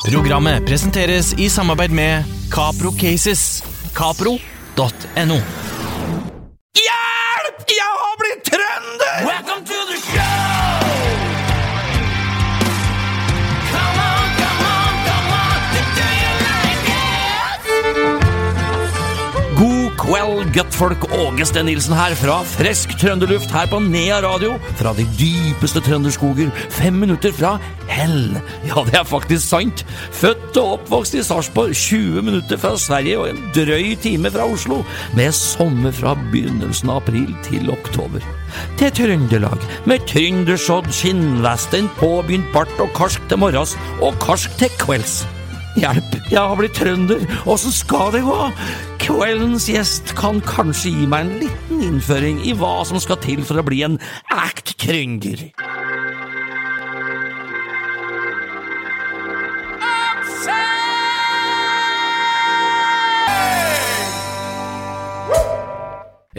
Programmet presenteres i samarbeid med Capro Cases. Capro.no. kveld, guttfolk. Åge Sten Nilsen her fra frisk trønderluft her på Nea radio. Fra de dypeste trønderskoger. Fem minutter fra hell. Ja, det er faktisk sant. Født og oppvokst i Sarpsborg. 20 minutter fra Sverige og en drøy time fra Oslo. Med sommer fra begynnelsen av april til oktober. Til Trøndelag, med trøndersodd, skinnvest, en påbegynt bart og karsk til morgens og karsk til kvelds. Hjelp, jeg har blitt trønder, åssen skal det gå? Kveldens gjest kan kanskje gi meg en liten innføring i hva som skal til for å bli en ækt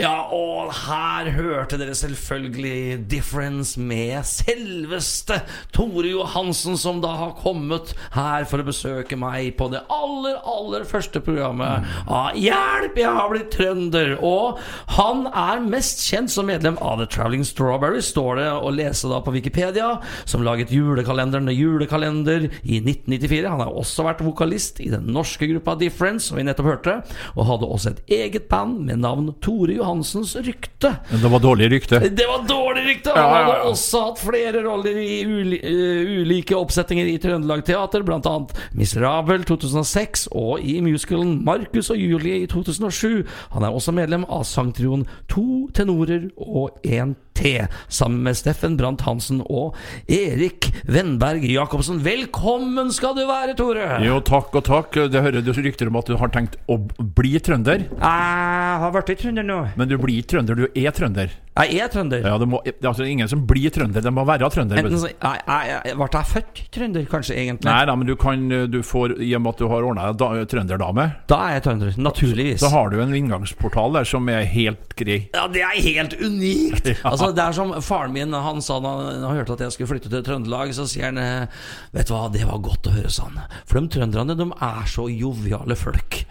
Ja, og her hørte dere selvfølgelig Difference med selveste Tore Johansen, som da har kommet her for å besøke meg på det aller, aller første programmet av Hjelp, jeg har blitt trønder! Og han er mest kjent som medlem av The Traveling Strawberry, står det å lese da på Wikipedia, som laget julekalenderen Julekalender i 1994. Han har også vært vokalist i den norske gruppa Difference, som vi nettopp hørte, og hadde også et eget band med navn Tore Johansens Rykte. Men det var dårlig rykte. Det var dårlig rykte! Han Ja, ja, hadde ja. også hatt flere roller i uli eh, ulike oppsetninger i Trøndelag Teater, annet Miserabel 2006 og i musicalen Marcus og Julie i 2007. Han er også medlem av sangtrioen To tenorer og én T, sammen med Steffen Brandt Hansen og Erik Vennberg Jacobsen. Velkommen skal du være, Tore! Jo, takk og takk. Det hører du rykter om at du har tenkt å bli trønder. Jeg har i trønder nå. Men du blir ikke trønder, du er trønder. Jeg er trønder. Ja, det, må, det er altså ingen som blir trønder, det må være trønder. Enten så, jeg, jeg, jeg, Ble jeg født trønder, kanskje, egentlig? Nei da, men du kan Du får, i og med at du har ordna deg da- trønderdame, Da er jeg trønder, naturligvis. så har du en inngangsportal der som er helt grei. Ja, det er helt unikt! Ja. Altså, det er som faren min Han sa da han hørte at jeg skulle flytte til Trøndelag, så sier han Vet du hva, det var godt å høre, sånn. For de trønderne, de er så joviale folk.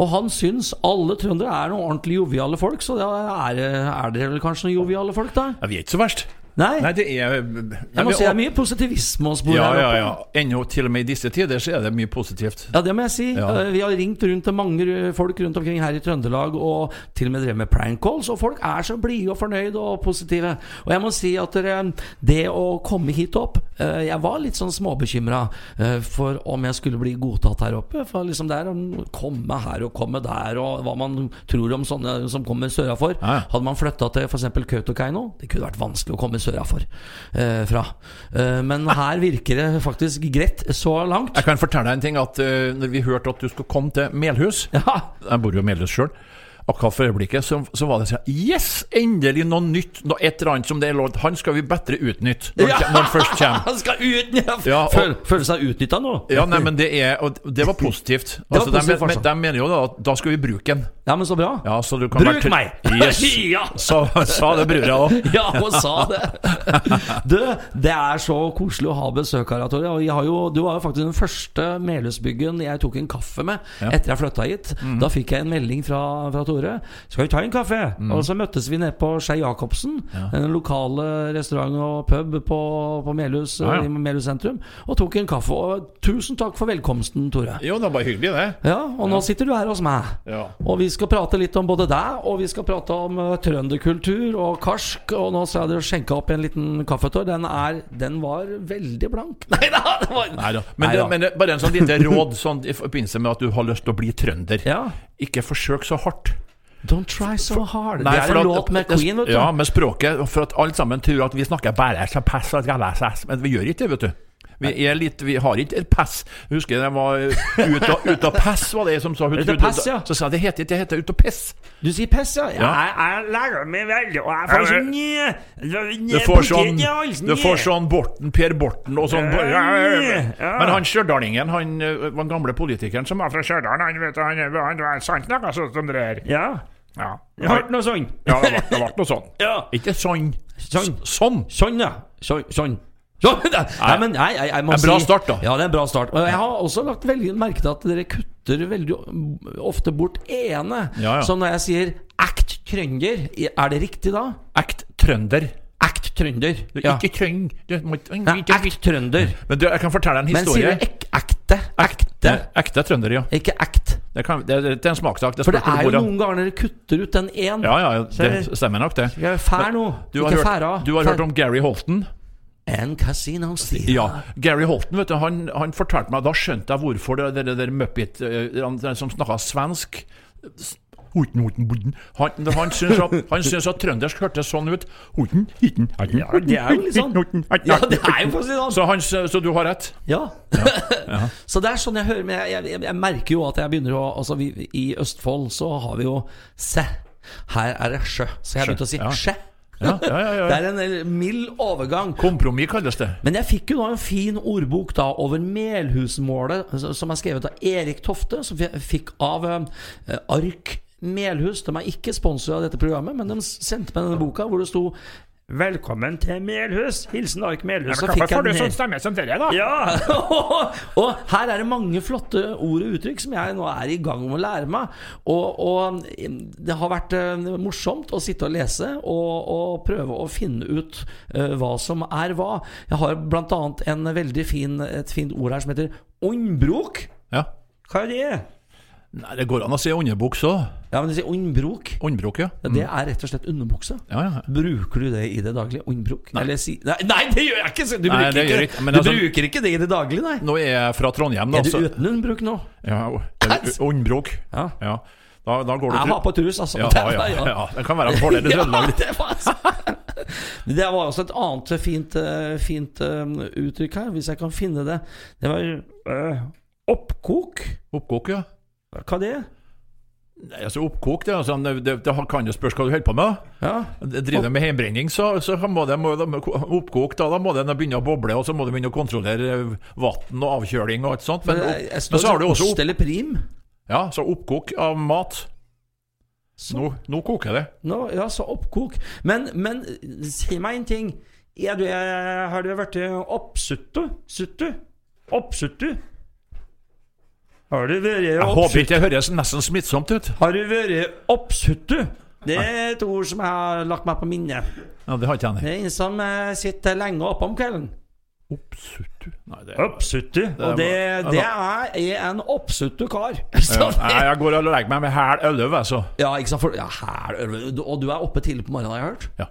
Og han syns alle trøndere er noen ordentlig joviale folk, så da er, er dere vel kanskje noen joviale folk, da? Ja, vi er ikke så verst. Nei? Nei, det er jeg må si det er mye positivisme hos bord Ja, her ja, oppe. ja. Ennå til og med i disse tider så er det mye positivt. Ja, det må jeg si. Ja. Eh, Vi har ringt rundt til mange folk rundt omkring her i Trøndelag, og til og med drevet med prank calls, og folk er så blide og fornøyde og positive. Og jeg må si at det å komme hit opp eh, Jeg var litt sånn småbekymra for om jeg skulle bli godtatt her oppe. For liksom det er å komme her og komme der, og hva man tror om sånne som kommer sørafor. Ja. Hadde man flytta til f.eks. Kautokeino, det kunne vært vanskelig å komme sørafor eh, fra. Eh, men her virker det faktisk greit så langt. Jeg kan fortelle deg en ting, at uh, når vi hørte at du skulle komme til Melhus Ja, Jeg bor jo i Melhus sjøl. Akkurat for øyeblikket så, så var det sånn Yes! Endelig noe nytt! Noe et eller annet som det er lov Han skal vi bedre utnytte når, han- når han først kommer. Han skal utnytte Ja, Føl, Føler seg utnytta nå? Ja, nei, men det er Og det var positivt. Det var Altså, de, positivt, men- altså. de mener jo da at da skal vi bruke den. Ja, men så bra. Ja, så du kan Bruk være- meg! Yes! ja! Så, sa det brura òg. Ja, hun sa det. Du, det er så koselig å ha besøk her, Tore. Og du var jo faktisk den første Melhusbyggen jeg tok en kaffe med Ja. etter jeg flytta hit. Da fikk jeg en melding fra, fra Tore. Skal vi ta en kaffe? Og så møttes vi nede på Skei Jacobsen, den lokale restaurant og pub på, på Melhus, Ja, ja. Melhus sentrum, og tok en kaffe. Og tusen takk for velkomsten, Tore. Jo, det var hyggelig, det. Ja, og nå sitter du her hos meg. Ja. Og vi skal prate litt om både deg, og vi skal prate om uh, trønderkultur og karsk. Og nå skal dere skjenke opp en liten kaffetår. Den, er, den var veldig blank. Nei da! Var, Nei da. Men, det, men det, bare en sånn lite råd sånn, i forbindelse med at du har lyst til å bli trønder. Ja. Ikke forsøk så hardt. Don't try so hard. Nei, det er en låt med Queen, vet du. Ja, med språket. For at alle sammen tror at vi snakker bare så pass men vi gjør ikke det, vet du. Vi, er litt, vi har ikke et pass. Jeg husker jeg var ute av, ut av pass, var det som sa. Hun Ut trodde- pass, ja. Så sa jeg det heter ikke, det heter ut av piss. Du sier piss, ja? Ja. Jeg, jeg lærer meg veldig, og jeg får Ja, så men- nye Du får sånn, du får sånn Borten, Per Borten og sånn. Ja. Men han stjørdalingen, han var den gamle politikeren som var fra Stjørdal, han vet han, han var sant noe sånt som det der. Ja. Ja, Det har hørt noe sånt. ja det ble, noe sånn. Ja. Ikke sånn. Sånn. Sånn. Sånn, ja. Sånn. Ja, men, det- nei, men nei, jeg, jeg må En bra si, start, da. Ja, det er en bra start. Jeg har også lagt veldig merke til at dere kutter veldig ofte bort ene. Ja, ja. Så når jeg sier act trønder, er det riktig da? Act trønder. Act trønder. Ja. Ikke trøng act trønder. Men du, jeg kan fortelle en historie. Men sier du ekte? Ekte, Akte? Ekte trønder, ja. Ikke act. Det, kan, det, det, er en smakssak. For det er jo noen ganger dere kutter ut den én. Ja, ja, det stemmer nok, det. Fær nå. Du har, ikke hørt, færa. du har Fær. hørt om Gary Holton? En casino steel. Ja. Gary Holton vet du, han, han fortalte meg Da skjønte jeg hvorfor det, det, der Muppet som snakka svensk. Han, han syns at, han syns at trøndersk hørtes sånn ut. Ja, det er jo litt sånn. horten, horten, Ja, det er jo si sånn. Så, han, så du har rett? Ja. så det er sånn jeg hører Men jeg, jeg, jeg merker jo at jeg begynner å Altså, vi, i Østfold så har vi jo se. Her er det sjø. Så jeg har begynt å si Ja. Skje. Ja, ja, ja, Det er en eh, mild overgang. Kompromiss kalles det. Men jeg fikk jo nå en fin ordbok da over Melhusmålet, altså, som er skrevet av Erik Tofte, som jeg fikk av uh, Ark Melhus. De er ikke sponsor av dette programmet, men de sendte meg denne boka hvor det sto 'Velkommen til Melhus'. Hilsen Ark Melhus. Så fikk jeg den her. stemme som dere, da? Ja! og her er det mange flotte ord og uttrykk som jeg nå er i gang med å lære meg. Og, og det har vært eh, morsomt å sitte og lese og, og prøve å finne ut uh, hva som er hva. Jeg har annet et veldig fin, et fint ord her som heter åndbrok. Ja. Hva er det? Nei, det går an å si underbukse òg. Ja, men du sier ondbruk Åndbruk, ja. Mm. Det er rett og slett underbukse. Ja, ja. Bruker du det i det daglige? Åndbrok? Eller si nei, nei, det gjør jeg ikke! Du, Nei, bruker, ikke, ikke, du altså- bruker ikke det i det daglige, nei. Nå er jeg fra Trondheim, da. Er du uten ondbruk nå? Ja, Åndbruk. Ja. Ja. Da, da går du Jeg har på trus, altså. ja, ja, ja, det kan være en fordel i Trøndelag. det var Det var også et annet fint, eh, fint eh, uttrykk her, hvis jeg kan finne det. Det var eh, oppkok. Oppkok, ja. Hva er det? Nei, altså Oppkok, det, er altså, det, det, det kan jo spørs hva du holder på med. Ja. Driver du med hjembrenning, så, så må det, må, oppkok, da, da må det begynne å boble, og så må du begynne å kontrollere vann og avkjøling og alt sånt. Men, Men opp, jeg, jeg men så har du også opp, prim. ja, så oppkok av mat. Nå, nå koker det. Nå, ja, så oppkok. Men, men si meg en ting. Er du, er, har du vært oppsuttu? Suttu? Oppsuttu? Har du vært Jeg håper ikke det høres nesten smittsomt ut. Har du vært oppsuttu? Det er et ord som jeg har lagt meg på minnet. Ja, Det har ikke jeg. Det er en som eh, sitter lenge oppe om kvelden. Oppsuttu Nei, det Oppsuttu. Og det, det er, er en oppsuttu kar. ja, jeg går og legger meg med hæl elleve, altså. ja, ikke sant? For, ja, her, og du er oppe tidlig på morgenen, har jeg hørt. Ja.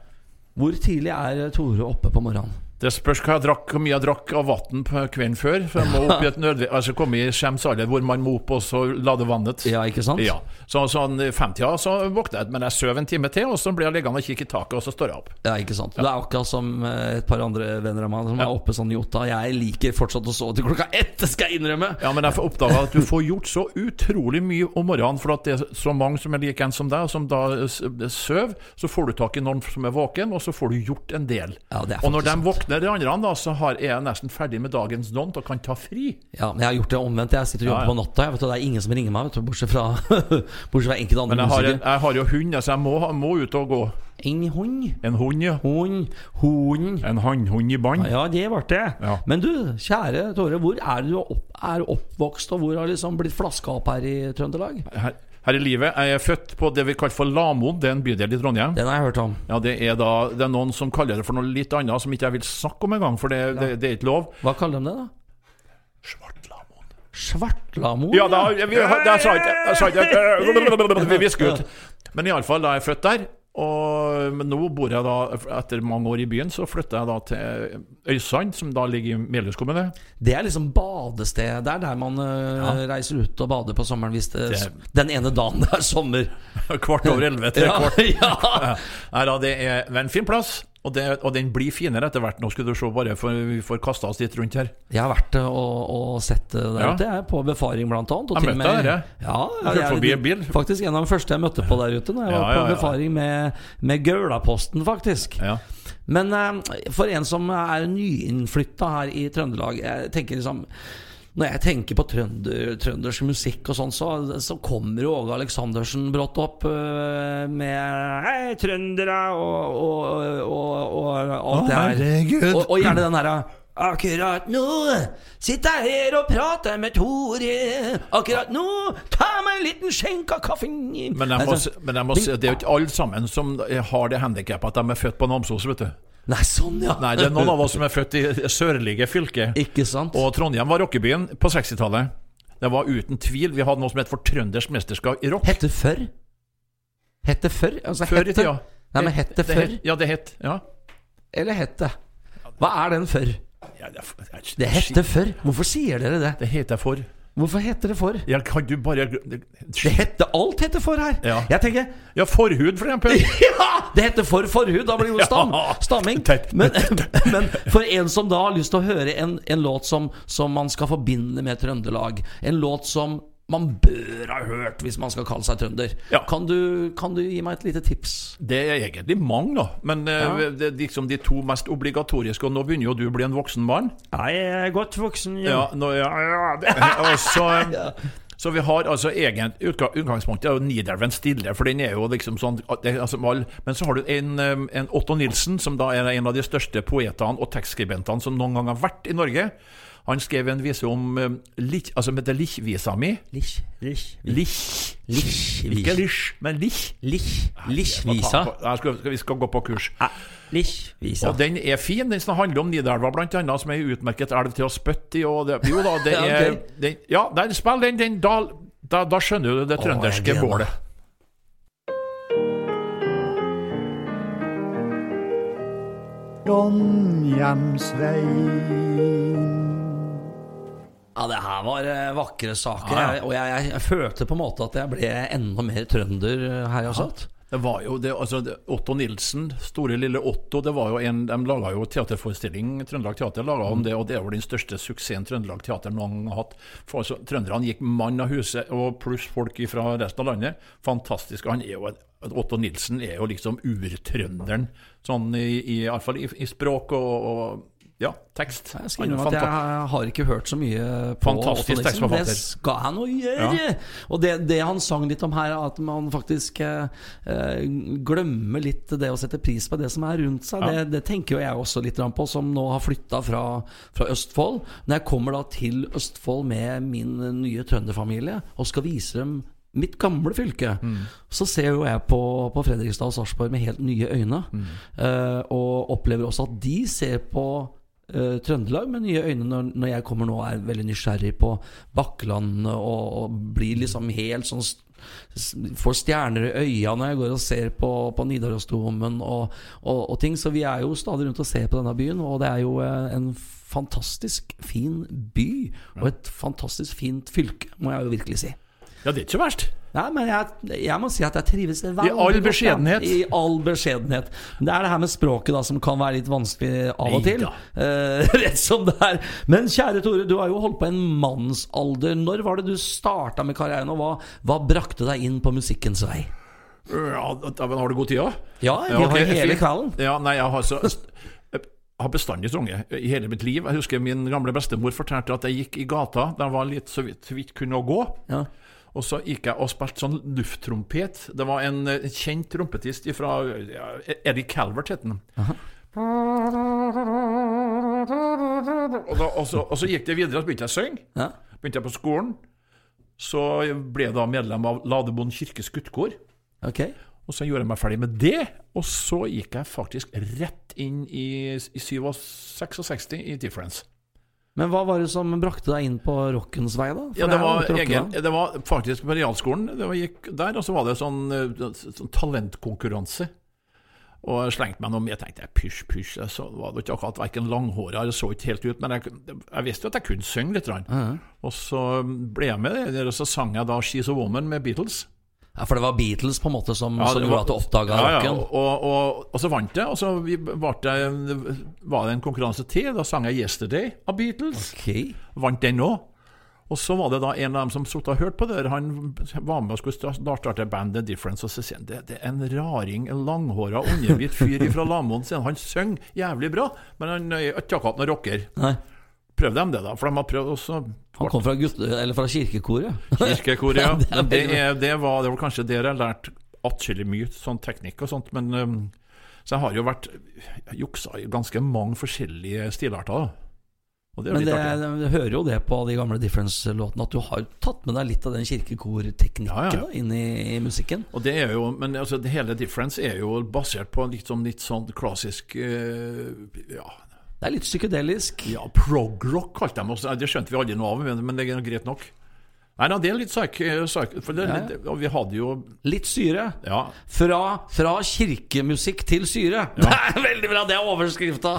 Hvor tidlig er Tore oppe på morgenen? Det spørs hva jeg drakk, hvor mye jeg drakk av vann på kvelden før. For jeg må opp i et nødvendig altså komme i skjems alder hvor man må opp og så lade vannet. Ja, ikke sant? Ja. Så sånn femtida så våkner jeg, men jeg sover en time til, og så blir jeg liggende og kikke i taket, og så står jeg opp. Ja, ikke sant. Det er akkurat som eh, et par andre venner av meg som er oppe sånn jota. Jeg liker fortsatt å sove til klokka ett, det skal jeg innrømme. Ja, men jeg får oppdaga at du får gjort så utrolig mye om morgenen, for at det er så mange som er like en som deg, og som da sover. Så får du tak i noen som er våken, og så får du gjort en del. Ja, det er og når de faktisk våkner, de andre, da, så har, er jeg nesten ferdig med dagens don og kan ta fri. Ja, men jeg har gjort det omvendt. Jeg sitter og jobber Ja, ja. på natta. Jeg vet, det er ingen som ringer meg, vet bortsett fra, bortsett fra enkelte andre Men jeg har, en, jeg har jo hund, så jeg må, må ut og gå. En hund. En hund, ja. Hund. Hund. En hannhund i bånd. Ja, det ble det. Ja. Men du, kjære Tore, hvor er du opp, er oppvokst, og hvor har liksom blitt flaska opp her i Trøndelag? Her, her i livet er jeg født på det vi kaller for Lamoen. Det er en bydel i Trondheim. Den har jeg hørt om. Ja, Det er da Det er noen som kaller det for noe litt annet, som ikke jeg vil snakke om engang, for det, det, det er ikke lov. Hva kaller de det, da? Svartlamoen. Svartlamoen? Ja, da, vi, da sa jeg ikke Vi visker ut. Men iallfall, da er jeg født der. Og, men nå bor jeg da, etter mange år i byen, så flytter jeg da til Øysand, som da ligger i Melhus kommune. Det er liksom badested. Det er der man ja. reiser ut og bader på sommeren hvis det, Det- den ene dagen det er sommer. Kvart over elleve til Ja, kvart. ja. Nei da, det er en fin plass. Og, det, og den blir finere etter hvert. Nå skulle du se, bare for vi får kasta oss litt rundt her. Jeg har vært øh, og, og sett det der Ja. ute, jeg, på befaring blant annet. Og Jeg møtte med- deg der, Ja, jeg- forbi en bil. Faktisk en av de første jeg møtte på der ute. Når jeg Ja, var på ja, befaring med, med Gaulaposten, faktisk. Ja. Men eh, for en som er nyinnflytta her i Trøndelag Jeg tenker liksom Når jeg tenker på trønder, trøndersk musikk og sånn, så, så kommer jo Åge Aleksandersen brått opp uh, med Hei, trøndere og, og, og, og alt det her. Og, og gjerne den herre Akkurat nå sitter jeg her og prater med Tore. Akkurat nå ta meg en liten skjenk av kaffen. Men jeg må, men jeg må si, det er jo ikke alle sammen som har det handikappet at de er født på Namsos, vet du. Nei, sånn, ja. Nei, det er noen av oss som er født i sørlige fylker. Ikke sant? Og Trondheim var rockebyen på 60-tallet. Det var uten tvil. Vi hadde noe som het for trøndersk mesterskap i rock. Hette før? Hette før? Altså, Før i hette- tida. Nei, men hette før? het- Ja, det het Ja. Eller hette? Hva er den før? ja det, er- Det hette før. Hvorfor sier dere det? Det heter for Hvorfor heter det for? Ja, kan du bare Det heter, alt heter for her. Ja. Jeg tenker Ja, forhud, for eksempel. Ja! Det heter for forhud. Da blir det jo stam, stamming. Men, men for en som da har lyst til å høre en, en låt som, som man skal forbinde med Trøndelag, en låt som man bør ha hørt hvis man skal kalle seg trønder, Ja. kan, du, kan du gi meg et lite tips? Det er egentlig mange, da. Men eh, Ja. det er liksom de to mest obligatoriske. Og nå begynner jo du å bli en voksen mann. Jeg er godt voksen. Ja, nå, ja, ja det, også, så, så vi har altså egen utgangspunkt Det er jo Nidelven Stille, for den er jo liksom sånn det, altså, Men så har du en, en Otto Nilsen, som da er en av de største poetene og tekstskribentene som noen gang har vært i Norge. Han skrev en vise om eh, lich, altså med det Lich-visa mi. Lich, lich, Lich. lich, Ikke Lich, men Lich. lich, Lich-visa. vi skal gå på kurs. Lichvisa. Og den er fin. Den som handler om Nidelva, blant annet, som er ei utmerket elv til å spytte i. Og det, jo da, det Ja, er den, Ja, den, spill den, den da, da, da skjønner du det trønderske meg. bålet. Trondhjemsveien. Ja, det her var eh, vakre saker. Ja, ja. Og jeg, jeg, jeg følte på en måte at jeg ble enda mer trønder eh, her jeg satt. Det var jo det, altså Otto Nilsen, store lille Otto, det var jo en, de laga jo teaterforestilling, Trøndelag Teater laga om det, og det er jo den største suksessen Trøndelag Teater noen gang har hatt. For altså, Trønderne gikk mann av huset, og pluss folk fra resten av landet. Fantastisk. Han er jo, Otto Nilsen er jo liksom urtrønderen, sånn i, i, i, i språk og, og ja, tekst. Jeg skal innrømme at jeg har ikke hørt så mye på Fantastisk tekstforfatter. Det skal jeg nå gjøre! Og det, det han sang litt om her, at man faktisk eh, eh, glemmer litt det å sette pris på det som er rundt seg. Ja. Det, det tenker jo jeg også litt på, som nå har flytta fra, fra Østfold. Når jeg kommer da til Østfold med min nye trønderfamilie og skal vise dem mitt gamle fylke, så ser jo jeg på, på Fredrikstad og Sarpsborg med helt nye øyne. eh, og opplever også at de ser på eh, Trøndelag med nye øyne når, når jeg kommer nå og er veldig nysgjerrig på Bakkland og, og blir liksom helt sånn Får stjerner i øya når jeg går og ser på, på Nidarosdomen og, og, og ting. Så vi er jo stadig rundt og ser på denne byen, og det er jo eh, en fantastisk fin by. Og et fantastisk fint fylke, må jeg jo virkelig si. Ja, det er ikke verst. Nei, men jeg, jeg må si at jeg trives veldig all godt, beskjedenhet. I all beskjedenhet. Det er det her med språket da som kan være litt vanskelig av og til. Eh, rett som det er. Men kjære Tore, du har jo holdt på en mannsalder. Når var det du starta med karrieren, og hva, hva brakte deg inn på musikkens vei? Ja, men har du god tid, da? Ja, vi Ja, okay. har hele kvelden. Ja, nei, jeg har, så, har bestandig sunget i hele mitt liv. Jeg husker min gamle bestemor fortalte at jeg gikk i gata da jeg var litt så vidt, så vidt kunne gå. Ja. Og så gikk jeg og spilte sånn lufttrompet. Det var en eh, kjent trompetist fra ja, Eddie Calvert, het han. Og, da, og, så, og så gikk det videre, og så begynte jeg å synge. Ja. Begynte jeg på skolen. Så ble jeg da medlem av Ladebond kirkes skuttkor. Okay. Og så gjorde jeg meg ferdig med det, og så gikk jeg faktisk rett inn i, i 67 i Difference. Men hva var det som brakte deg inn på rockens vei, da? For Ja, det var, egen, det var faktisk på realskolen. Det var, gikk der, og så var det sånn, eh, sånn talentkonkurranse. Og jeg slengte meg noe med. Jeg tenkte pysj, pysj. Jeg så, var det ikke akkurat verken langhåra eller så ikke helt ut, men jeg, jeg visste jo at jeg kunne synge litt. grann. Og så ble jeg med, og så sang jeg da 'She's a Woman' med Beatles. Ja, For det var Beatles på en måte som, Ja, som gjorde at du oppdaga ja, ja, rocken? og, og, og så vant jeg, og så var, det, var det en konkurranse til. Da sang jeg 'Yesterday' av Beatles. Ok. Vant den òg. Og så var det da en av dem som satt og hørte på det. Han var med og skulle sta- starte bandet Difference, og så sier han det, det er en raring, en langhåra, underhvitt fyr fra Lamoen. Han synger jævlig bra, men han er ikke akkurat noen rocker. Nei. Prøvde de det, da. For de har prøvd også Han kom fra, fra kirkekoret. kirkekoret, ja. det er Men det, er, det, var, det var kanskje der jeg lærte atskillig mye sånn teknikk og sånt. Men um, Så jeg har jo vært juksa i ganske mange forskjellige stilarter, da. Det Men det, jeg hører jo det på de gamle Difference-låtene, at du har tatt med deg litt av den kirkekorteknikken Ja, ja, da, inn i, musikken. Og det er jo, men altså, det hele Difference er jo basert på litt sånn, litt sånn klassisk uh, ja, Det er litt psykedelisk. ja, prog-rock kalte de oss. Det skjønte vi aldri noe av, men, men det er greit nok. Nei, nei, det er litt psyk... Ja, ja. og vi hadde jo Litt syre. Ja. Fra, fra kirkemusikk til syre. Det er veldig bra! Det er overskrifta!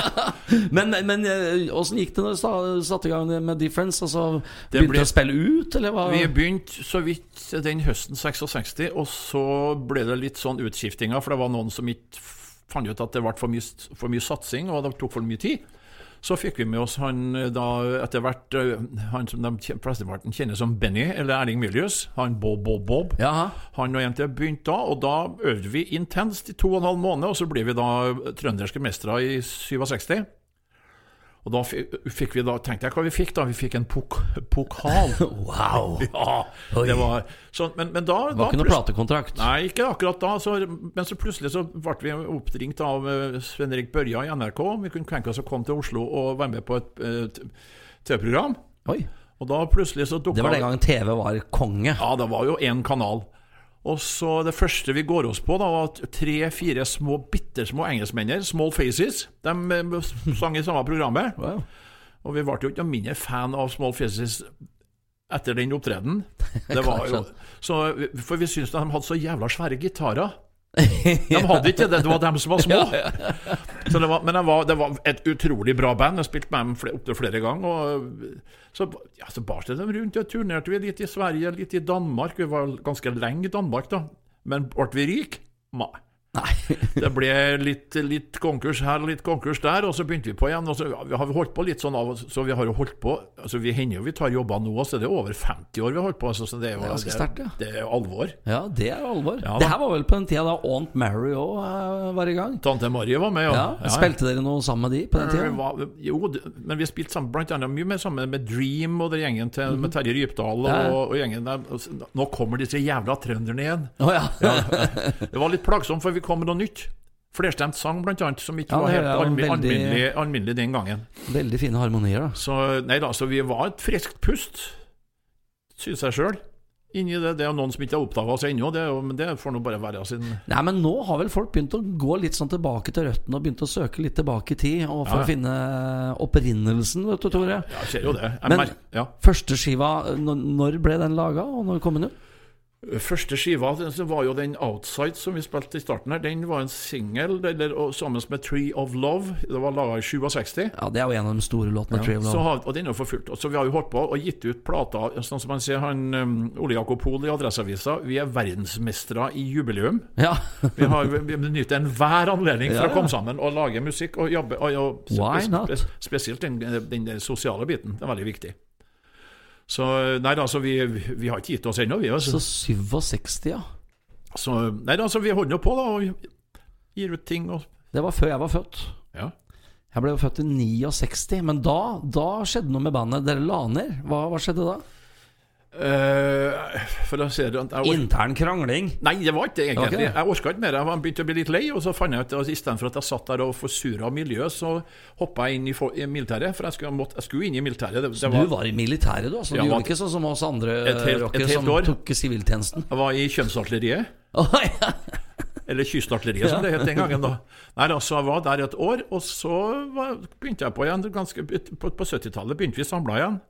men men eh, åssen gikk det når du satte i gang med Difference? Altså, Det begynte ble- du å spille ut, eller hva? Vi begynte så vidt den høsten 66, og så ble det litt sånn utskiftinger, for det var noen som ikke fant ut at det ble for mye, for mye satsing, og det tok for mye tid. Så fikk vi med oss han eh, da etter hvert eh, Han som de fleste flesteparten kjenner som Benny, eller Erling Milius. Han Bob Bob Bob. Jaha. Han og en til begynte da, og da øvde vi intenst i to og en halv måned, og så ble vi da trønderske mestere i 67. Og da fikk vi da, tenkte jeg hva vi fikk da, vi fikk en pok pokal. Wow! Ja, det var sånn, men, men da, Det da ikke noe platekontrakt? Nei, ikke akkurat da. Så, men så plutselig så ble vi oppringt av eh, Sven Erik Børja i NRK. Vi kunne tenke oss å komme til Oslo og være med på et eh, TV-program. Og da plutselig så dukka Det var den gangen TV var konge. Ja, det var jo én kanal. Og så Det første vi går oss på, da var at tre-fire små, bitte små engelskmenner, Small Faces, de eh, sang i samme programmet. Wow. Og vi ble jo ikke noe mindre fan av Small Faces etter den opptredenen. Det var jo, så, for vi syntes de hadde så jævla svære gitarer. De hadde ikke det, det var dem som var små. Så det var, men det var, det var et utrolig bra band. Jeg spilte med dem opptil flere ganger. Så, ja, så bar det dem rundt. og turnerte vi litt i Sverige, litt i Danmark. Vi var ganske lenge i Danmark, da. Men ble vi rike? Nei. Nei. Det ble litt, litt konkurs her og litt konkurs der, og så begynte vi på igjen. Og så har vi holdt på litt sånn av Så vi har jo holdt på altså Vi hender jo vi tar jobber nå, så det er over 50 år vi har holdt på. Altså, så det er jo Det er stert, ja. det er alvor. Ja, det er alvor. Ja, det her var vel på den tida da Aunt Mary òg var i gang? Tante Mary var med, Ja, ja. Spilte dere noe sammen med de på den tida? jo, men vi spilte sammen, blant annet mye mer sammen med Dream og den gjengen til, med Terje Rypdal og, Mhm. Og gjengen der. Nå kommer disse jævla trønderne igjen. Ja. Det var litt plagsomt, for vi kom med noe nytt. Flerstemt sang, blant annet, som ikke Ja, var helt almi- veldig- alminnelig, alminnelig den gangen. Veldig fine harmonier, da. Så nei da, så vi var et friskt pust, synes jeg sjøl. Inni det. Det er noen som ikke har oppdaga oss ennå, det, men det får nå bare være sin Nei, men nå har vel folk begynt å gå litt sånn tilbake til røttene og begynt å søke litt tilbake i tid, og for Ja, å finne opprinnelsen, vet du, Tore. Ja, jeg ser jo det. Jeg Men- mer- ja. Første skiva, når ble den laga, og når kom den ut? Første skiva den var jo den Outside som vi spilte i starten her. Den var en singel sammen med Tree of Love. Det var laga i 67. Ja, Det er jo en av de store låtene. Ja, Tree of så Love. har, og den er jo for fullt. Så vi har jo holdt på og gitt ut plater. Sånn som man sier, han um, Ole Jakob Hoel i Adresseavisa. Vi er verdensmestere i jubileum. Ja. Vi, har, vi benytter enhver anledning for Ja, å komme sammen og lage musikk og jobbe. Og, og, Why not? spesielt den, den, den sosiale biten. Det er veldig viktig. Så nei altså, vi, vi har ikke gitt oss ennå, vi. Altså. Så 67, ja. Så nei altså, vi holder på da og gir ut ting og Det var før jeg var født. Ja. Jeg ble jo født i 69, men da, da skjedde noe med bandet. Dere la ned. Hva, hva skjedde da? Eh, for å se det jeg Intern krangling. Nei, det var ikke det egentlig. Var det? Jeg orka ikke mer. Jeg begynte å bli litt lei, og så fant jeg ut at istedenfor at jeg satt der og forsura miljøet, så hoppa jeg inn i, for, i militæret. For jeg skulle, måtte, jeg skulle inn i militæret. Det, det Du var, var i militæret, du. Altså, du var- gjorde ikke sånn som oss andre rockere som år. tok siviltjenesten. jeg var i Kjønnsartilleriet. Oh, ja. Eller Kystartilleriet, som det het den gangen. da Nei, altså, Jeg var der et år, og så var, begynte jeg på igjen. Ganske, på på 70-tallet begynte vi samla igjen.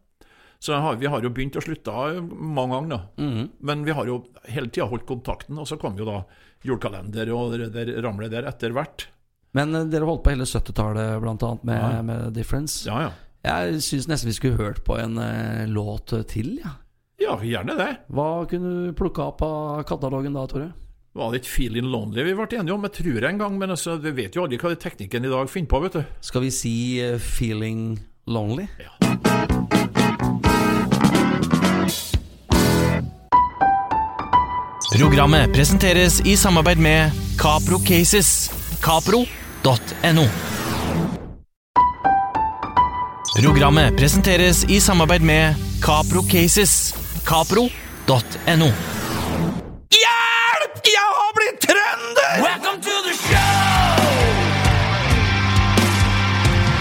Så har, vi har jo begynt og slutta mange ganger, da. Mhm. Men vi har jo hele tida holdt kontakten, og så kom jo da julekalender og det der ramlet der etter hvert. Men eh, dere holdt på hele 70-tallet, blant annet, med, Ja. med Difference. Ja, ja. Jeg syns nesten vi skulle hørt på en eh, låt til, ja. Ja, gjerne det. Hva kunne du plukka opp av katalogen da, Tore? Var det ikke 'Feeling Lonely' vi ble enige om? Jeg tror det en gang, men altså, vi vet jo aldri hva teknikken i dag finner på, vet du. Skal vi si uh, 'Feeling Lonely'? Programmet presenteres i samarbeid med Capro Cases. Capro.no. Programmet presenteres i samarbeid med Capro Cases. Capro.no. Hjelp! Jeg har blitt trønder! Welcome to the show!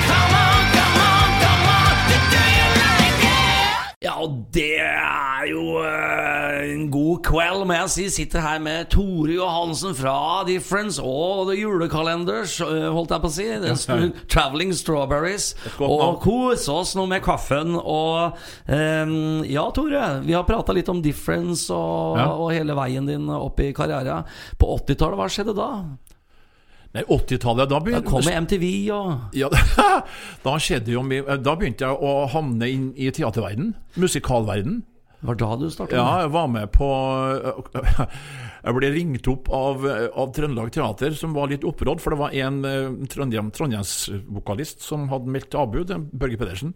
Come on, come on, come on, do you like it? Ja, og det er jo eh, en god kveld, må jeg si. Sitter her med Tore Johansen fra Difference og The Julekalenders, eh, holdt jeg på å si. St- Traveling Strawberries. Og kos oss nå med kaffen. Og um, ja, Tore, vi har prata litt om Difference og, Ja. og hele veien din opp i karrieren. På 80-tallet, hva skjedde da? Nei, 80-tallet, da Da kom MTV og Ja, da skjedde jo mye Da begynte jeg å havne inn i teaterverden, musikalverden. Var da du starta? Ja, jeg var med på Jeg ble ringt opp av, av Trøndelag Teater, som var litt opprådd, for det var en eh, Trondheim, Trondheimsvokalist som hadde meldt avbud, Børge Pedersen,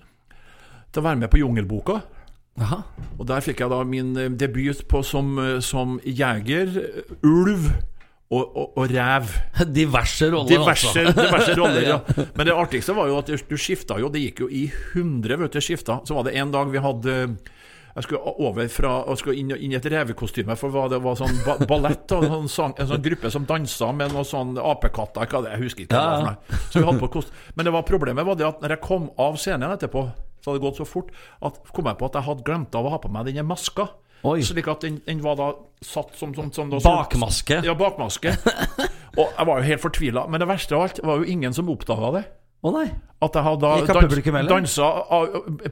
til å være med på Jungelboka. Aha. Og der fikk jeg da min eh, debut på som, eh, som jeger, ulv og, og, og rev. Diverse roller, Diverse, altså. diverse roller, ja. Men det artigste var jo at du skifta jo, det gikk jo i 100 vet du, skifta. Så var det en dag vi hadde jeg skulle over fra og skulle inn, inn i et revekostyme, for det var sånn ba ballett. Og sånn sang, en sånn gruppe som dansa med noen sånn apekatter. Hva det, jeg husker ikke hva det var for meg. Så vi hadde på kost Men det var problemet var det at når jeg kom av scenen etterpå, så hadde det gått så fort at kom jeg på at jeg hadde glemt av å ha på meg denne maska. Oi. Slik at den, den var da satt som, som, som da, Bakmaske. Ja, bakmaske. Og jeg var jo helt fortvila. Men det verste av alt var jo ingen som oppdaga det. Å nei. At jeg hadde da dans, dansa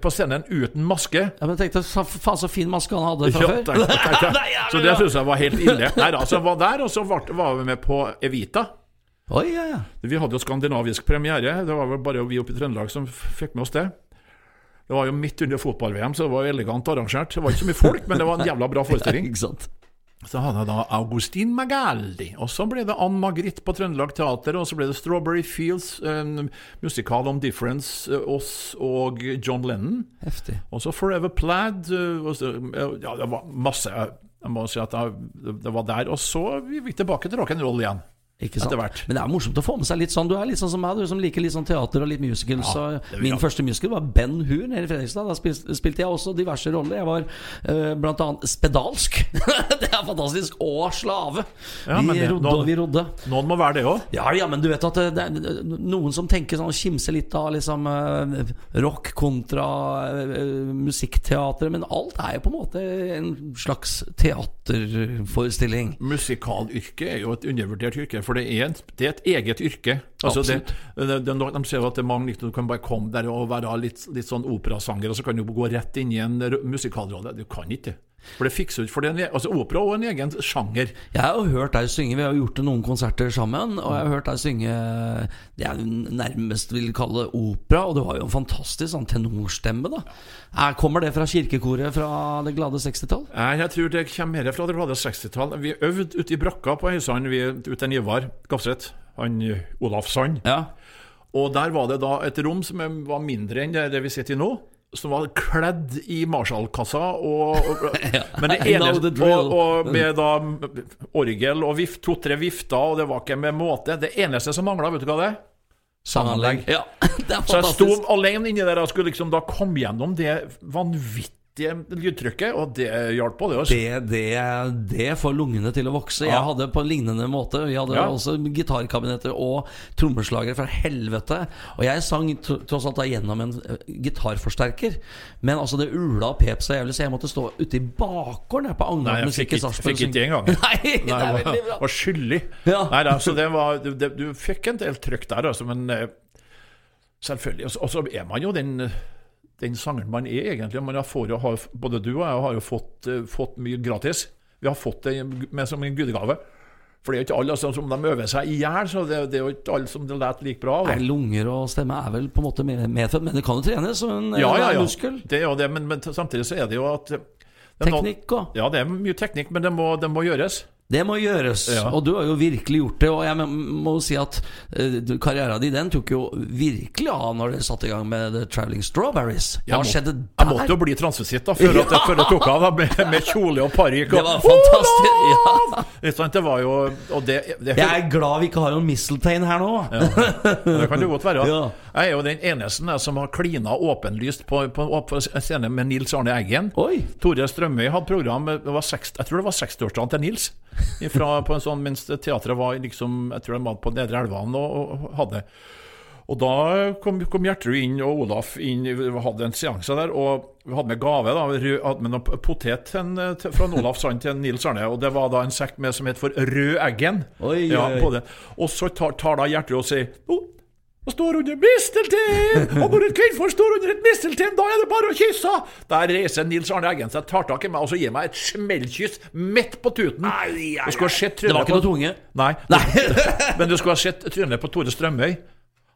på scenen uten maske. Ja, men tenkte, faen så fin maske han hadde fra Ja, før. tenk- tenk- tenk. Det er så det syns jeg var helt ille. Nei da, så jeg var der, og så var, vi med på Evita. Oi, ja, ja. Vi hadde jo skandinavisk premiere. Det var vel bare vi oppe i Trøndelag som fikk med oss det. Det var jo midt under fotball-VM, så det var elegant arrangert. Det var ikke så mye folk, men det var en jævla bra forestilling. Ikke sant? Så hadde jeg da Augustin Magaldi, og så ble det Ann Margrit på Trøndelag Teater, og så ble det Strawberry Fields, um, musikal om Difference, uh, oss og John Lennon. Heftig. Og så Forever Plaid. Uh, så- Ja, det var masse. Jeg må si at det, det var der. Og så vi gikk tilbake til rock'n'roll igjen. Ikke sant? Etter hvert. Men det er morsomt å få med seg litt sånn. Du er litt sånn som meg, du som liker litt sånn teater og litt musical. så min første musical var Ben Hur nede i Fredrikstad. Da spil- spilte jeg også diverse roller. Jeg var uh, blant annet spedalsk. det er fantastisk. Og slave. Ja, vi men det- rodde noen, vi rodde. Noen må være det òg. Ja, ja, men du vet at det, det er noen som tenker sånn Kimser litt av liksom uh, rock kontra uh, musikkteatret. Men alt er jo på en måte en slags teaterforestilling. Musikalyrket er jo et undervurdert yrke, for det er et, det er et eget yrke. Altså det, det, de ser jo at det er mange liksom, du kan bare komme der og være litt, litt sånn operasanger, og så kan du gå rett inn i en musikalrolle. Du kan ikke det. For det fikser ut, for det altså Opera er en egen sjanger. Jeg har hørt deg synge, vi har gjort noen konserter sammen, og jeg har hørt deg synge det jeg nærmest vil kalle opera, og det var jo en fantastisk sånn tenorstemme, da. Er, kommer det fra kirkekoret fra det glade 60-tall? Nei, jeg tror det kommer mer fra det glade 60-tall. Vi øvde ute i brakka på Høysand, vi ute til Ivar Gafseth, han Olaf Sand. Ja. Og der var det da et rom som var mindre enn det, det vi sitter i nå. Som var kledd i Marshall-kassa, og, og, men det eneste, og, og med da orgel og vift, to-tre vifter, og det var ikke med måte. Det eneste som mangla, vet du hva det er? Sanganlegg. Ja, det er Så jeg sto alene inni der og skulle liksom da komme gjennom det vanvittige lydtrykket, og det hjalp på, det. også. Det, det, det får lungene til å vokse. Jeg hadde på en lignende måte Vi hadde Ja. også gitarkabinetter og trommeslagere fra helvete. Og jeg sang tross alt da gjennom en eh, gitarforsterker. Men altså det ula og pep så jævlig, så jeg måtte stå ute i bakgården her på Agnar jeg Musikk i Sarpsborg. fikk ikke det engang. Nei, det er veldig var, bra. var skyldig. Ja. Nei da, så det var det, det, Du fikk en del trykk der, altså, men eh, selvfølgelig. Og så- Og så er man jo den den sangeren man er, egentlig. Man får har, både du og jeg har jo fått, eh, fått mye gratis. Vi har fått det med som en gudegave. For det er jo ikke alle altså, som de øver seg i hjel, så det, det er jo ikke alle som det låter like bra. Nei, lunger og stemme er vel på en måte medfødt, men det kan jo trenes som en Ja, ja, ja. muskel. Det er jo det, men, men samtidig så er det jo at det er Teknikk òg? Ja, det er mye teknikk, men det må, det må gjøres. Det må gjøres, Ja. og du har jo virkelig gjort det. Og jeg må- jo si at uh, karrieren din den tok jo virkelig av når du satte i gang med The Traveling Strawberries. Hva må- skjedde der? Jeg måtte jo bli transvisitt da, før, at, før jeg tok av da, med, med kjole og parykk. Det var fantastisk. Ja. Det var jo Og det, det, Jeg er glad vi ikke har noen misteltein her nå. det kan det godt være. Ja. Jeg er jo den eneste som har klina åpenlyst på, på, på scenen med Nils Arne Eggen. Oi. Tore Strømøy hadde program det var 60, Jeg tror det var 60-årsdagen til Nils. Ifra, på en sånn, mens teatret var liksom Jeg tror de var på Nedre Elvan og, og hadde Og da kom, kom Gjertrud inn og Olaf inn, vi hadde en seanse der, og vi hadde med gave. da, vi hadde med noe potet en- til, fra en Olaf Sand til en Nils Arne, og det var da en sekk med som het for Rød Eggen. Oi, ja, oi, oi. på det. Og så tar, tar da Gjertrud og sier «Nå, det står under misteltein! Og når et kvinnfolk står under et misteltein, da er det bare å kysse! Der reiser Nils Arne Eggen seg, tar tak i meg og så gir meg et smellkyss midt på tuten. Skulle ha sett Det var ikke noe tunge. Nei. Men du skulle ha sett trynet på Tore Strømøy.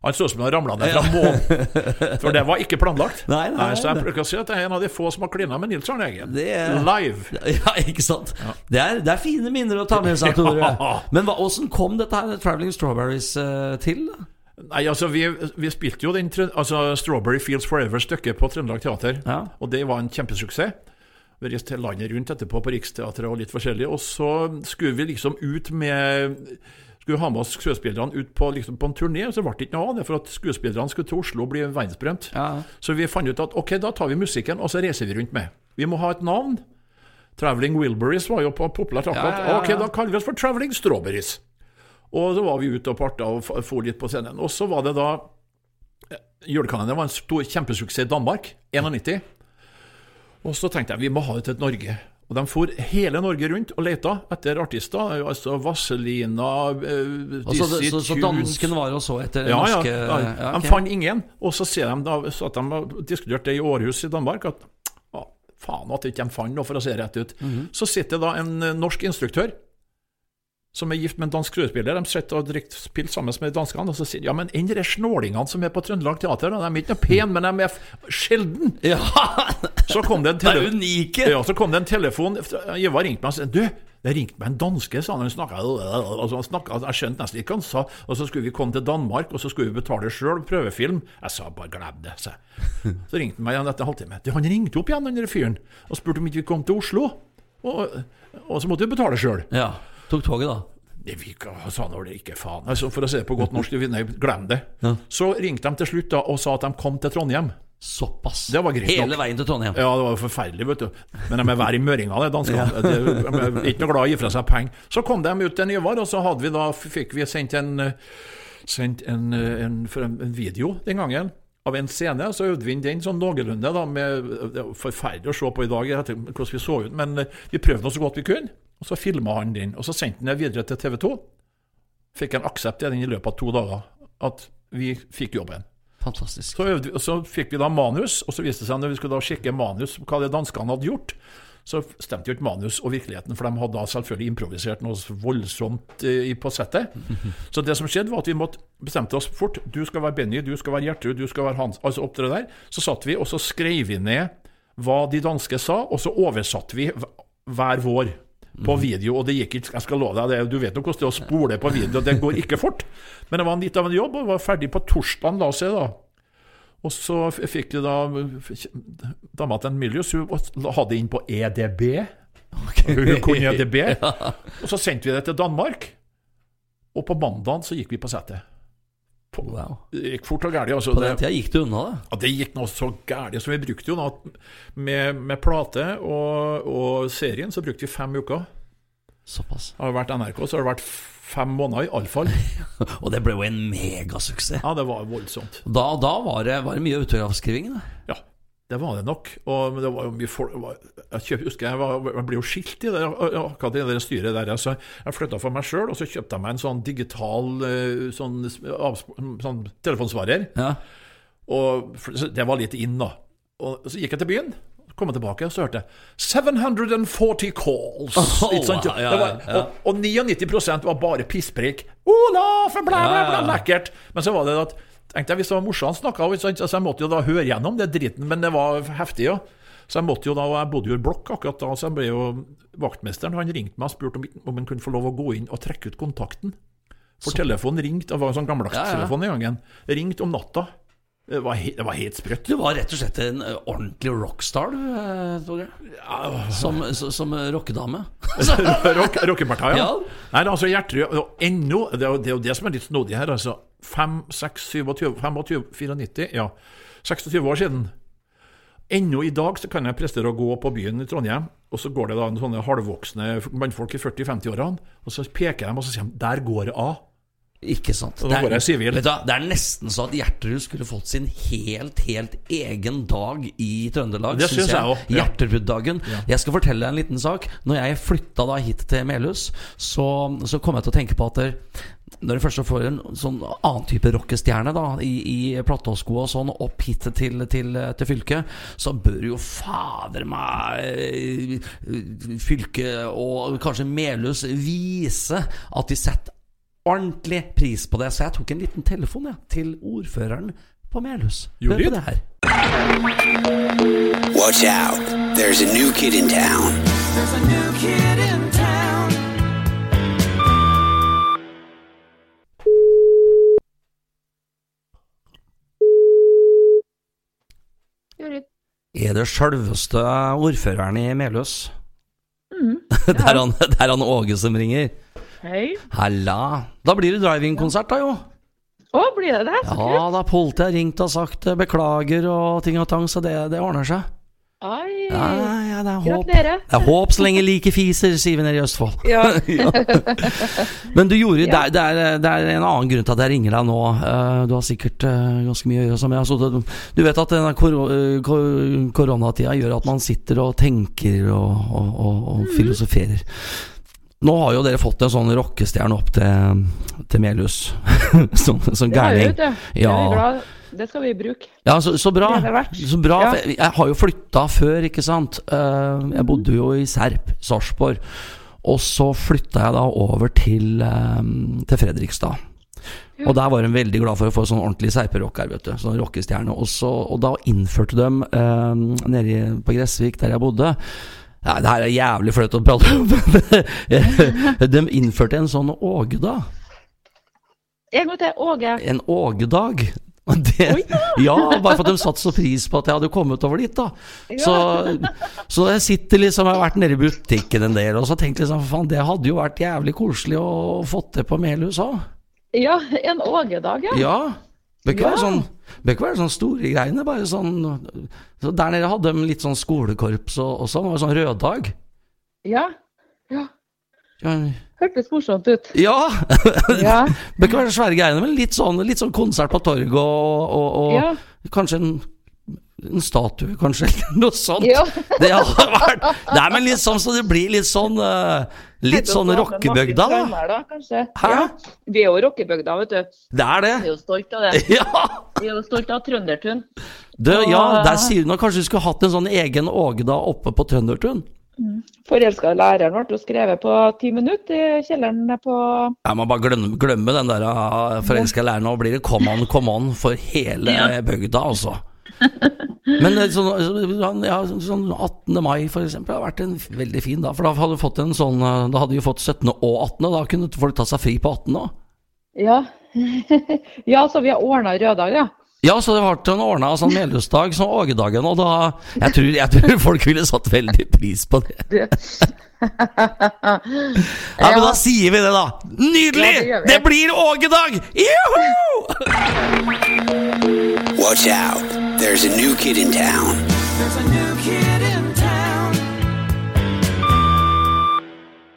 Han så ut som han ramla ned fra månen. For det var ikke planlagt. Nei, nei, så jeg bruker å si at jeg er en av de få som har klina med Nils Arne Eggen. Det er- Live. Ja, ikke sant? Det, er, det er fine minner å ta med seg, Tore. Ja. Men åssen kom dette her Traveling Strawberries eh, til? da? Nei, altså Vi, vi spilte jo den altså, Strawberry Fields Forever-stykket på Trøndelag Teater. Ja. Og det var en kjempesuksess. Vi reiste landet rundt etterpå på Riksteatret og litt forskjellig. Og så skulle vi liksom ut med Skulle ha med oss skuespillerne ut på, liksom, på en turné, og så ble det ikke noe av det. For at skuespillerne skulle til Oslo og bli verdensberømt. Ja. Så vi fant ut at ok, da tar vi musikken, og så reiser vi rundt med. Vi må ha et navn. Traveling Wilburys var jo populært akkurat. Ja. Ok, da kaller vi oss for Traveling Strawberries. Og så var vi ute og parta og for litt på scenen. Og så var det da eh, Julekalenderen var en stor kjempesuksess i Danmark. 91. Og så tenkte jeg vi må ha det til et Norge. Og de for hele Norge rundt og leita etter artister. Altså Vazelina, uh, Og så, så, så dansken var og så etter ja, ja, norske ja. ja, De ok. fant ingen. Og så ser de da, så at de har diskutert det i Århus i Danmark, at faen at de ikke de fant noe, for å se rett ut. Mhm. Så sitter da en eh, norsk instruktør som er gift med en dansk skuespiller. De sitter og drikker pils sammen med danskene, og så sier de ja, men enn de snålingene som er på Trøndelag Teater, de er ikke noe pene, men de er sjelden. Ja, Så kom det en det er unike! ja, så kom det en telefon. Ivar ringte meg og sa Du, det ringte meg en danske, sa han. Han snakket, altså, han snakka, jeg skjønte nesten ikke hva han sa. Og så skulle vi komme til Danmark, og så skulle vi betale sjøl, prøvefilm. Jeg sa bare glem det, sa jeg. Så ringte han meg igjen etter en halvtime. Du, han ringte opp igjen, den fyren, og spurte om ikke vi kom til Oslo. Og, og så måtte vi betale sjøl. Ja, Tok toget, da. Det vi sa nå det ikke faen. Altså, for å si det på godt norsk, nei, glem det. Ja. Så ringte de til slutt da, og sa at de kom til Trondheim. Såpass. Det var greit Hele nok. veien til Trondheim. Ja, det var jo forferdelig, vet du. Men de er verre i møringa, de danskene. De er ikke noe glad i å gi fra seg penger. Så kom de ut til Nyvar, og så vi da, fikk vi sendt en, sendt en, en, en, en video den gangen. Av en scene, så øvde vi inn den sånn noenlunde. da, med, Det var forferdelig å se på i dag hvordan vi så ut, men eh, vi prøvde nå så godt vi kunne. Og så filma han den, og så sendte han den videre til TV 2. Fikk en aksept i den i løpet av to dager. At vi fikk jobben. Fantastisk. Så, øvde, så fikk vi da manus, og så viste det seg når vi skulle da sjekke manus hva det danskene hadde gjort, så stemte jo ikke manus og virkeligheten, for de hadde da selvfølgelig improvisert noe voldsomt eh, på settet. Så det som skjedde, var at vi måtte bestemte oss fort. Du skal være Benny, du skal være Gjertrud, du skal være Hans. Altså opp til det der. Så satt vi, og så skrev vi ned hva de danske sa, og så oversatte vi hver vår. På video, og det gikk ikke Jeg skal love deg det, du vet jo hvordan det er å spole på video, det går ikke fort. Men det var litt av en jobb, og var ferdig på torsdagen, la oss si, da. Og så fikk de da dama til en Milius, hun hadde inn på EDB. Hun kunne EDB. Og så sendte vi det til Danmark. Og på mandagen så gikk vi på settet. På, Wow. Det gikk fort og gærlig Altså, På den det, tida gikk det unna, det. ja, det gikk noe så gærlig Så vi brukte jo da med, med plate og, og serien så brukte vi fem uker. Såpass. Har det vært NRK, så har det vært fem måneder iallfall. Og det ble jo en megasuksess. Ja, det var voldsomt. Da, da var, det, var det mye autografskriving. Ja, det var det nok. Og men det var jo mye folk Jeg husker jeg, var, jeg ble jo skilt i det, akkurat i det styret der. Så jeg flytta for meg sjøl, og så kjøpte jeg meg en sånn digital eh, sånn, sånn telefonsvarer. Ja. Og det var litt inn, da. Og så gikk jeg til byen. Kom jeg tilbake, og så hørte jeg 740 calls. Oh, ja, ja, var, og, og 99% var bare pisspreik. Olaf, bla, bla, bla, lekkert. Men så var det at tenkte jeg, Hvis det var morsomt han snakka, så jeg måtte jo da høre gjennom det dritten, men det var heftig, ja. Så jeg måtte jo da, og jeg bodde jo i blokk akkurat da, så jeg ble jo vaktmesteren han ringte meg og spurte om, om han kunne få lov å gå inn og trekke ut kontakten. For telefonen ringte, det var en sånn gammeldags Ja, ja. telefon gangen, ringte om natta. Det var, det var helt sprøtt. Du var rett og slett en eh, ordentlig rockstar, du, eh, Torgeir. Som, som, som rockedame. Rock, Rockepartiet, ja. Ja. Nei, altså Gjertrud Ennå, det er jo det, er jo det som er litt snodig her, altså. 5, 6, 27, 25, 94, ja. 26 år siden. Ennå i dag så kan jeg prestere å gå på byen i Trondheim, og så går det da en sånne halvvoksne mannfolk i 40-50-årene, og så peker de og så sier de 'der går det av'. Ikke sant. Det er- jeg du, det er nesten så at Gjertrud skulle fått sin helt, helt egen dag i Trøndelag. Det synes jeg også, ja. Gjertruddagen. Jeg skal fortelle deg en liten sak. Når jeg flytta da hit til Melhus, så, så kom jeg til å tenke på at det, når du først får en sånn annen type rockestjerne da i, i platåsko og sånn opp hit til, til, til fylket, så bør jo fader meg eh, fylket og kanskje Melhus vise at de setter ordentlig pris på det. Så jeg tok en liten telefon jeg, til ordføreren på Melhus. Hør Gjorde på du? det her. Watch out. There's a new kid in town. There's a new kid in town. Er det sjølveste ordføreren i Melhus? det, er han, det er han Åge som ringer. Hei. Halla. Da blir det driving-konsert, da jo. Å, blir det det? Så Ja, da politiet har ringt og sagt eh, beklager og ting og tang, så det, det ordner seg. Ai. Ja, ja, det er håp. Gratulerer. Det er håp så lenge like fiser, sier vi nede i Østfold. Ja. Men du gjorde, det, er, det, er, det er en annen grunn til at jeg ringer deg nå. Eh, Du har sikkert eh, ganske mye å gjøre. Som jeg, du vet at denne kor eh, kor- koronatida gjør at man sitter og tenker og, og, og, og Mhm. filosoferer. Nå har jo dere fått en sånn rockestjerne opp til, til Melhus. som, vi, gærning. Ja. Det skal vi bruke. Ja, så, så bra. Så bra. Ja. Jeg, jeg har jo flytta før, ikke sant. Eh, jeg bodde jo i Serp, Sarpsborg. Og så flytta jeg da over til, eh, til Fredrikstad. Og der var de veldig glad for å få sånn ordentlig serperock her, vet du. Sånn rockestjerne. Og, så, og da innførte de eh, nede på Gressvik, der jeg bodde ja, Det her er jævlig flaut å prate om. de innførte en sånn Ågedag. En gang til. Åge. En Ågedag. Det, ja, bare for at de satte så pris på at jeg hadde kommet over dit, da. Så, så jeg sitter liksom, jeg har vært nede i butikken en del, og så tenkte liksom, faen, det hadde jo vært jævlig koselig å fått det på Melhus òg. Ja, en Ågedag, ja. Ja. Bør ikke, være sånn, bør ikke være sånn store greiene, bare sånn så Der nede hadde de litt sånn skolekorps og, og sånn, det var sånn røddag. Ja. ja. Ja, Hørtes morsomt ut. ja. Ja. bør ikke være svære greiene, men litt sånn, litt sånn konsert på torget og, og, og Ja. kanskje en, en statue, kanskje, eller noe sånt. Ja. Det har vært Nei, men litt sånn så det blir litt sånn eh, Litt sånn rockebygda, da. da. Kanskje. Hæ? Ja. Vi er jo rockebygda, vet du. Det er det. Vi er jo stolt av det. Ja! Vi er jo stolt av Trøndertun. Du, ja, der sier du nå kanskje du skulle hatt en sånn egen Ågeda oppe på Trøndertun. Forelska læreren ble jo skrevet på ti minutter i kjelleren på Jeg må bare glemme, glemme den der forelska i læreren. Nå blir det come on, come on for hele bygda, altså. Men eh, sånn, ja, sånn 18. mai, for eksempel, har vært en veldig fin dag. For da hadde vi fått en sånn eh, Da hadde vi fått 17. og 18., da kunne folk ta seg fri på 18. òg. Ja. ja, så vi har ordna røddag, ja. Ja, så det ble en ordna sånn medlemsdag som Ågedagen, og da jeg tror, jeg tror folk ville satt veldig pris på det. Ja, men da sier vi det, da. Nydelig! Ja, det det blir Ågedag! Juhu! Watch out. There's a new kid in town.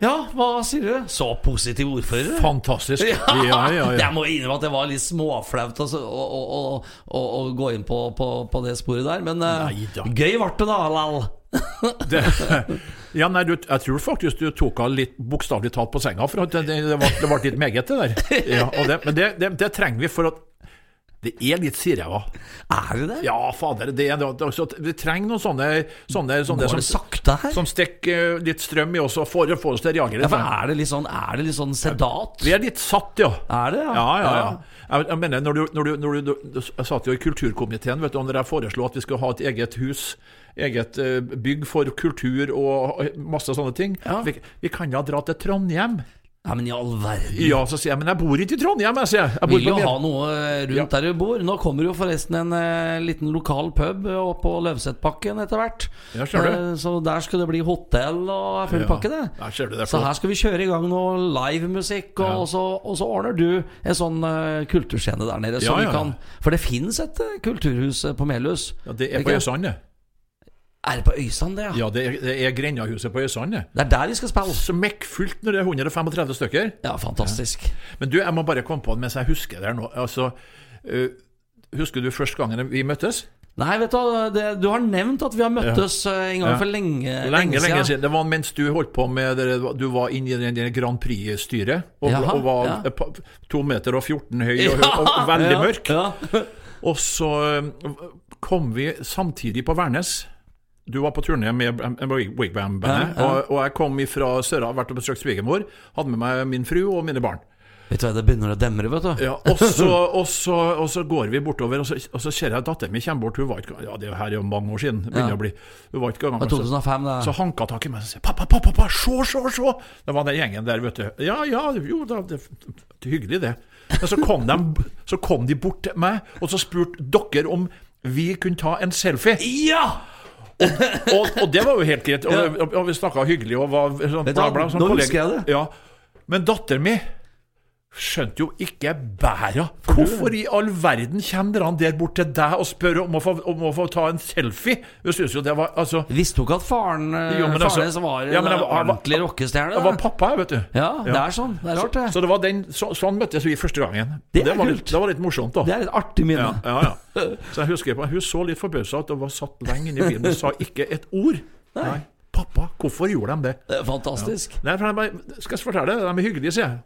Ja, hva sier du? Så positiv ordfører. Fantastisk. Ja, ja, ja. Jeg må innrømme at det var litt småflaut altså, å, å, å, å, gå inn på, på, på det sporet der, men eh, Nei gøy ble det da, lall. Det, ja, nei, du, jeg tror faktisk du tok av litt bokstavelig talt på senga, for det, det, det, ble, det ble litt meget, det der. Ja, og det, men det, det, det trenger vi for at det er litt sireva. Er det det? Ja, fader. Det, er- det, det, vi trenger noen sånne, sånne, sånne Går det som, sakte her? som stikker litt strøm i oss og får, får oss til å reagere. Ja, for er det litt sånn, er det litt sånn sedat? Vi er litt satt, ja. Er det, Ja, ja, ja. Jeg, jeg mener, når du, når du, når du, du Jeg satt jo i kulturkomiteen, vet du, når jeg foreslo at vi skulle ha et eget hus, eget eh, bygg for kultur og masse sånne ting Ja. vi, vi kan ja dra til Trondheim. Ja, men i all verden. Ja, så sier jeg, men jeg bor ikke i Trondheim, jeg, sier jeg. jeg Vil jo ha noe eh, rundt Ja. der du bor. Nå kommer jo forresten en eh, liten lokal pub opp på Løvsetbakken etter hvert. Ja, ser du. Eh, så der skal det bli hotell og full Ja. pakke, det. Der ser du det, så her skal vi kjøre i gang noe livemusikk, og, Ja. og, så, og så ordner du en sånn uh, kulturscene der nede. Så Ja, vi ja, ja. kan, for det fins et uh, kulturhus på Melhus. Ja, det er på? Øysand, det. Er det på Øysand, det? Ja. Ja, det er, det er Grendahuset på Øysand, det. Det er der de skal spille. Smekkfullt når det er 135 stykker. Ja, fantastisk. Men du, jeg må bare komme på det mens jeg husker det her nå. Altså, uh, husker du første gangen vi møttes? Nei, vet du det, du har nevnt at vi har møttes ja. en gang Ja. for lenge, Lenge, lenge siden. Det var mens du holdt på med Du var inne i den Grand Prix-styret. Og, Jaha, og var ja. to meter og 14 høy og, og, og veldig Ja, mørk. Ja. Og så øh, kom vi samtidig på Værnes. Du var på turné med Wigbam-bandet, og, og jeg kom fra Søra, vært og besøkt svigermor. Hadde med meg min fru og mine barn. Vet du hva, det begynner å demre, vet du. Ja, og, så, og, så, og så går vi bortover, og så, og så ser jeg at datteren min kommer bort. Hun var ikke, ja, det her er jo mange år siden. begynner Ja. å bli, hun var ikke gammel. 2005, det. Så hanka tak i meg og sier 'pappa, pappa, pappa, se, se, se'. Det var den gjengen der, vet du. Ja, ja, jo, det, det er hyggelig, det. Men så kom, de, så kom de bort til meg, og så spurte dere om vi kunne ta en selfie. Ja! Og, og det var jo helt greit. Og, og, vi snakka hyggelig og var sånn bla, bla. Sånn nå husker jeg det. Ja. Men datteren min skjønte jo ikke bæra. Hvorfor i all verden kommer han der bort til deg og spør om å få, om å få ta en selfie? Hun syntes jo det var Altså, Visste du ikke at faren, eh, Jo, faren altså- var en Ja, men jeg var- ordentlig rockestjerne? det var pappa, jeg, vet du. Ja, det er sånn. Det er rart, det. Så det var den, så, sånn møttes vi første gangen. Det er var, litt, det var litt morsomt, da. Det er et artig minne. Ja, ja, ja. Så jeg husker på, Hun så litt forbausa ut og var satt lenge inne i bilen og sa ikke et ord. Nei. Pappa, hvorfor gjorde de det? Det er fantastisk. Nei, for jeg skal jeg fortelle, de er hyggelige, sier jeg.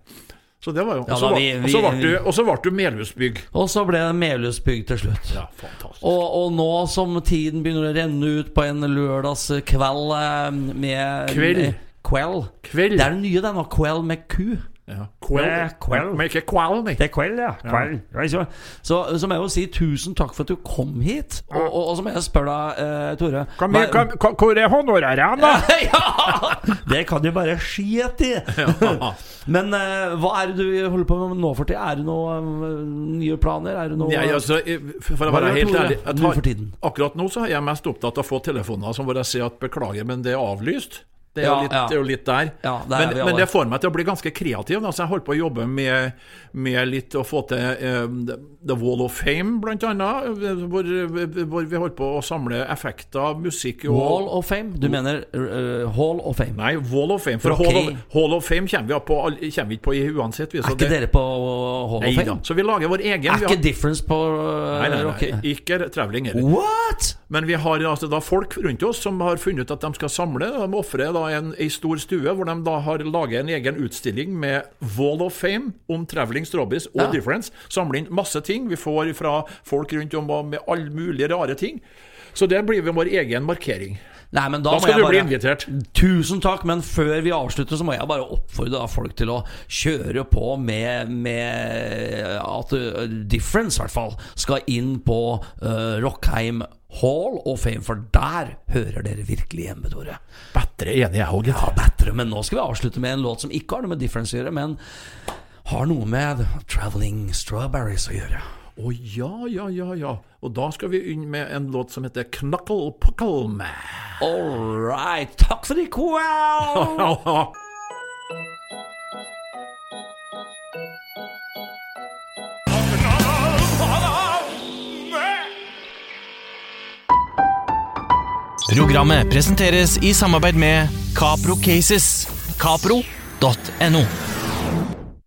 Så det var jo Og så ble det ble du Melhusbygg. Og så ble det Melhusbygg til slutt. Ja, fantastisk. Og, og nå som tiden begynner å renne ut på en lørdagskveld eh, med Kveld. med- Kveld. Kveld. Det er det nye, denne. Kveld med ku. Ja. Kveld. Er. Men ikke kveld. Det er kveld, ja. Kveld. Ja. Så, så, så må jeg jo si tusen takk for at du kom hit. Og, og, og så må jeg spørre deg, eh, Tore hva- hvor er honorærene, da? ja! Det kan du bare skite i. Men eh, hva er det du holder på med nå for tida? Er det noen eh, nye planer? Er det noe Nei, altså, for å være helt ærlig tar- Akkurat nå så er jeg mest opptatt av å få telefoner som jeg sier at beklager, men det er avlyst. Det er, Ja, litt, ja. det er jo litt der. Ja, er men, men det får meg til å bli ganske kreativ. Altså, Så jeg holder på å jobbe med, med litt å få til uh, The Wall of Fame, blant annet. eh, Hvor, hvor vi holder på å samle effekter, musikk og Wall of Fame? Du mener uh, Hall of Fame? Nei, Wall of Fame. For okay. Hall, of, Hall of Fame kommer vi, på, kommer vi ikke på i uansett. Vi, Er ikke det- dere på Hall Nei of da. Fame? Så vi lager vår egen. Er ikke har- Difference på uh, Nei, nei, nei, nei, ikke traveling heller. What?! Men vi har altså da folk rundt oss som har funnet ut at de skal samle. De ofrer da en, en stor stue hvor de da har laget en egen utstilling med Wall of Fame om traveling, strawberries og Ja. difference. Samler inn masse ting vi får fra folk rundt om med alle mulige rare ting. Så det blir vår egen markering. Nei, men da, Da skal du bli invitert. Tusen takk, men før vi avslutter, så må jeg bare oppfordre folk til å kjøre på med, med at Difference, i hvert fall, skal inn på uh, Rockheim Hall og Fame, for der hører dere virkelig hjemme, Tore. Bedre enig jeg òg, Ja, bedre, men nå skal vi avslutte med en låt som ikke har noe med Difference å gjøre, men har noe med Traveling Strawberries å gjøre. Å ja, ja, ja, ja. Og da skal vi inn med en låt som heter Knuckle Puckle Man. All right. Takk for det, kveld! Programmet presenteres i samarbeid med Capro Cases. Capro.no.